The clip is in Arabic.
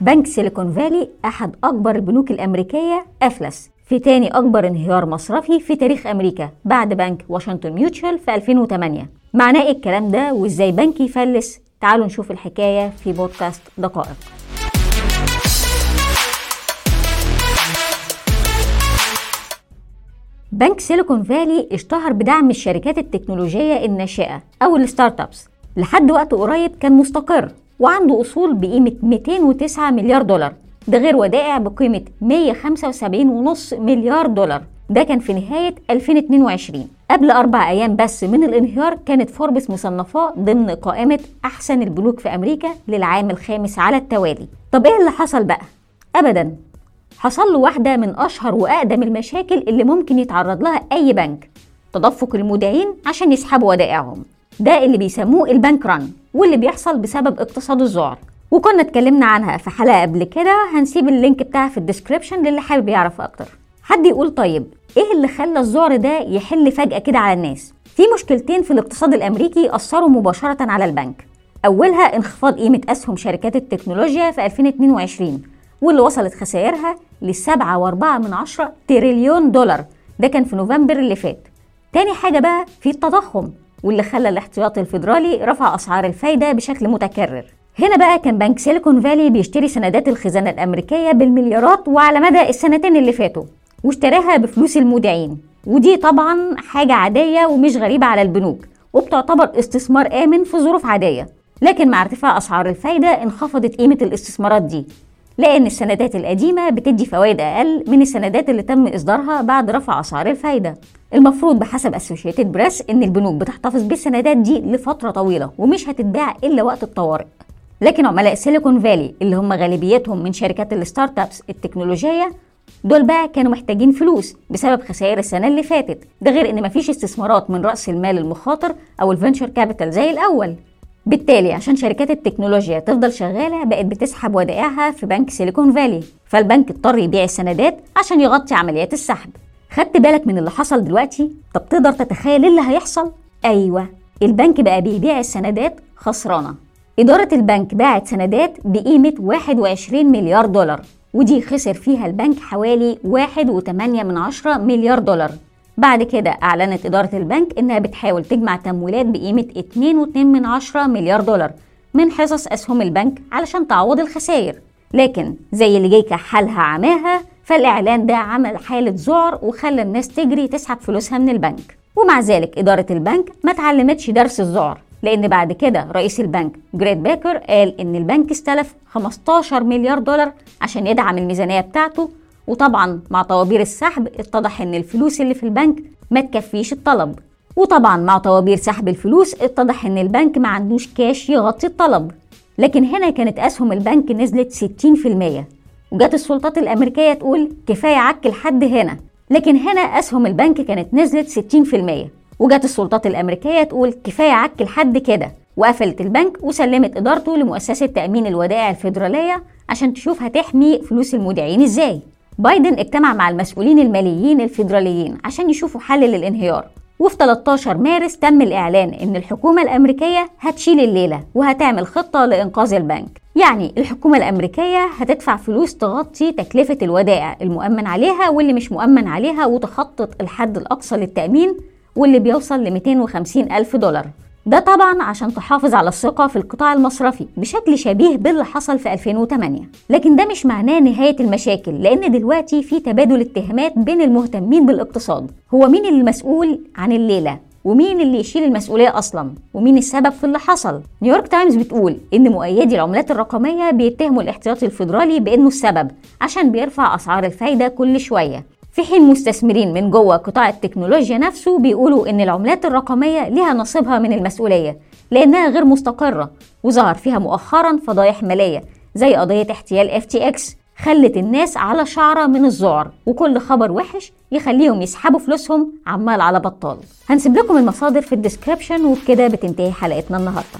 بنك سيليكون فالي أحد أكبر البنوك الأمريكية أفلس. في تاني أكبر انهيار مصرفي في تاريخ أمريكا بعد بنك واشنطن ميوتشال في 2008 معناه إيه الكلام ده؟ وإزاي بنك يفلس؟ تعالوا نشوف الحكاية في بودكاست دقائق. بنك سيليكون فالي اشتهر بدعم الشركات التكنولوجية الناشئة أو ال startups. لحد وقت قريب كان مستقر. وعنده أصول بقيمة 209 مليار دولار. ده غير ودائع بقيمة 175.5 مليار دولار. ده كان في نهاية 2022 قبل أربع أيام بس من الانهيار كانت فوربس مصنفاه ضمن قائمة أحسن البنوك في أمريكا للعام الخامس على التوالي. طب إيه اللي حصل بقى؟ أبدا حصل له واحدة من أشهر وأقدم المشاكل اللي ممكن يتعرض لها أي بنك تدفق المودعين عشان يسحبوا ودائعهم. ده اللي بيسموه ال bank run. واللي بيحصل بسبب اقتصاد الذعر وكنا اتكلمنا عنها في حلقة قبل كده هنسيب ال link بتاعها في ال description للي حابب يعرف أكتر. حد يقول طيب إيه اللي خلى الذعر ده يحل فجأة كده على الناس؟ في مشكلتين في الاقتصاد الأمريكي أثروا مباشرة على البنك. أولها انخفاض قيمة أسهم شركات التكنولوجيا في 2022 واللي وصلت خسائرها ل 7.4 تريليون دولار. ده كان في نوفمبر اللي فات. تاني حاجة بقى في التضخم. واللي خلى الاحتياطي الفيدرالي رفع أسعار الفايدة بشكل متكرر. هنا بقى كان بنك سيليكون فالي بيشتري سندات الخزانة الأمريكية بالمليارات وعلى مدى السنتين اللي فاتوا واشتراها بفلوس المودعين. ودي طبعا حاجة عادية ومش غريبة على البنوك وبتعتبر استثمار آمن في ظروف عادية. لكن مع ارتفاع أسعار الفايدة انخفضت قيمة الاستثمارات دي. لأن السندات القديمة بتدي فوائد أقل من السندات اللي تم إصدارها بعد رفع أسعار الفايدة. المفروض بحسب اسوشيتد بريس إن البنوك بتحتفظ بالسندات دي لفترة طويلة ومش هتتباع إلا وقت الطوارئ. لكن عملاء سيليكون فالي اللي هم غالبيتهم من شركات ال startups التكنولوجية دول بقى كانوا محتاجين فلوس بسبب خسائر السنة اللي فاتت. ده غير إن مفيش استثمارات من رأس المال المخاطر أو ال venture capital زي الأول. بالتالي عشان شركات التكنولوجيا تفضل شغالة بقت بتسحب ودائعها في بنك سيليكون فالي. فالبنك اضطر يبيع السندات عشان يغطي عمليات السحب. خدت بالك من اللي حصل دلوقتي؟ طب تقدر تتخيل اللي هيحصل؟ أيوه البنك بقى بيبيع السندات خسرانة. إدارة البنك باعت سندات بقيمة 21 مليار دولار ودي خسر فيها البنك حوالي 1.8 من عشرة مليار دولار. بعد كده أعلنت إدارة البنك إنها بتحاول تجمع تمويلات بقيمة 2.2 من عشرة مليار دولار من حصص أسهم البنك علشان تعوض الخسائر. لكن زي اللي جاي كحالها عماها فالإعلان ده عمل حالة ذعر وخلى الناس تجري تسحب فلوسها من البنك. ومع ذلك إدارة البنك ما اتعلمتش درس الذعر لأن بعد كده رئيس البنك جريت باكر قال إن البنك استلف 15 مليار دولار عشان يدعم الميزانية بتاعته وطبعا مع طوابير السحب اتضح إن الفلوس اللي في البنك ما تكفيش الطلب. وطبعا مع طوابير سحب الفلوس اتضح إن البنك ما عندوش كاش يغطي الطلب. لكن هنا كانت أسهم البنك نزلت 60% وجت السلطات الأمريكية تقول كفاية عك لحد هنا. لكن هنا أسهم البنك كانت نزلت 60% وجت السلطات الأمريكية تقول كفاية عك لحد كده. وقفلت البنك وسلمت إدارته لمؤسسة تأمين الودائع الفيدرالية عشان تشوف هتحمي فلوس المودعين إزاي. بايدن اجتمع مع المسؤولين الماليين الفيدراليين عشان يشوفوا حل للانهيار. وفي 13 مارس تم الإعلان إن الحكومة الأمريكية هتشيل الليلة وهتعمل خطة لإنقاذ البنك. يعني الحكومة الأمريكية هتدفع فلوس تغطي تكلفة الودائع المؤمن عليها واللي مش مؤمن عليها وتخطط الحد الأقصى للتأمين واللي بيوصل ل 250 ألف دولار. ده طبعا عشان تحافظ على الثقة في القطاع المصرفي بشكل شبيه باللي حصل في 2008 لكن ده مش معناه نهاية المشاكل لأن دلوقتي في تبادل اتهامات بين المهتمين بالاقتصاد. هو مين اللي مسؤول عن الليلة؟ ومين اللي يشيل المسؤولية أصلا؟ ومين السبب في اللي حصل؟ نيويورك تايمز بتقول إن مؤيدي العملات الرقمية بيتهموا الاحتياطي الفيدرالي بإنه السبب عشان بيرفع أسعار الفايدة كل شوية. في حين مستثمرين من جوه قطاع التكنولوجيا نفسه بيقولوا إن العملات الرقمية ليها نصيبها من المسؤولية لأنها غير مستقرة وظهر فيها مؤخرا فضايح مالية زي قضية احتيال FTX خلت الناس على شعرة من الذعر وكل خبر وحش يخليهم يسحبوا فلوسهم عمال على بطال. هنسيب لكم المصادر في ال description وبكده بتنتهي حلقتنا النهارده.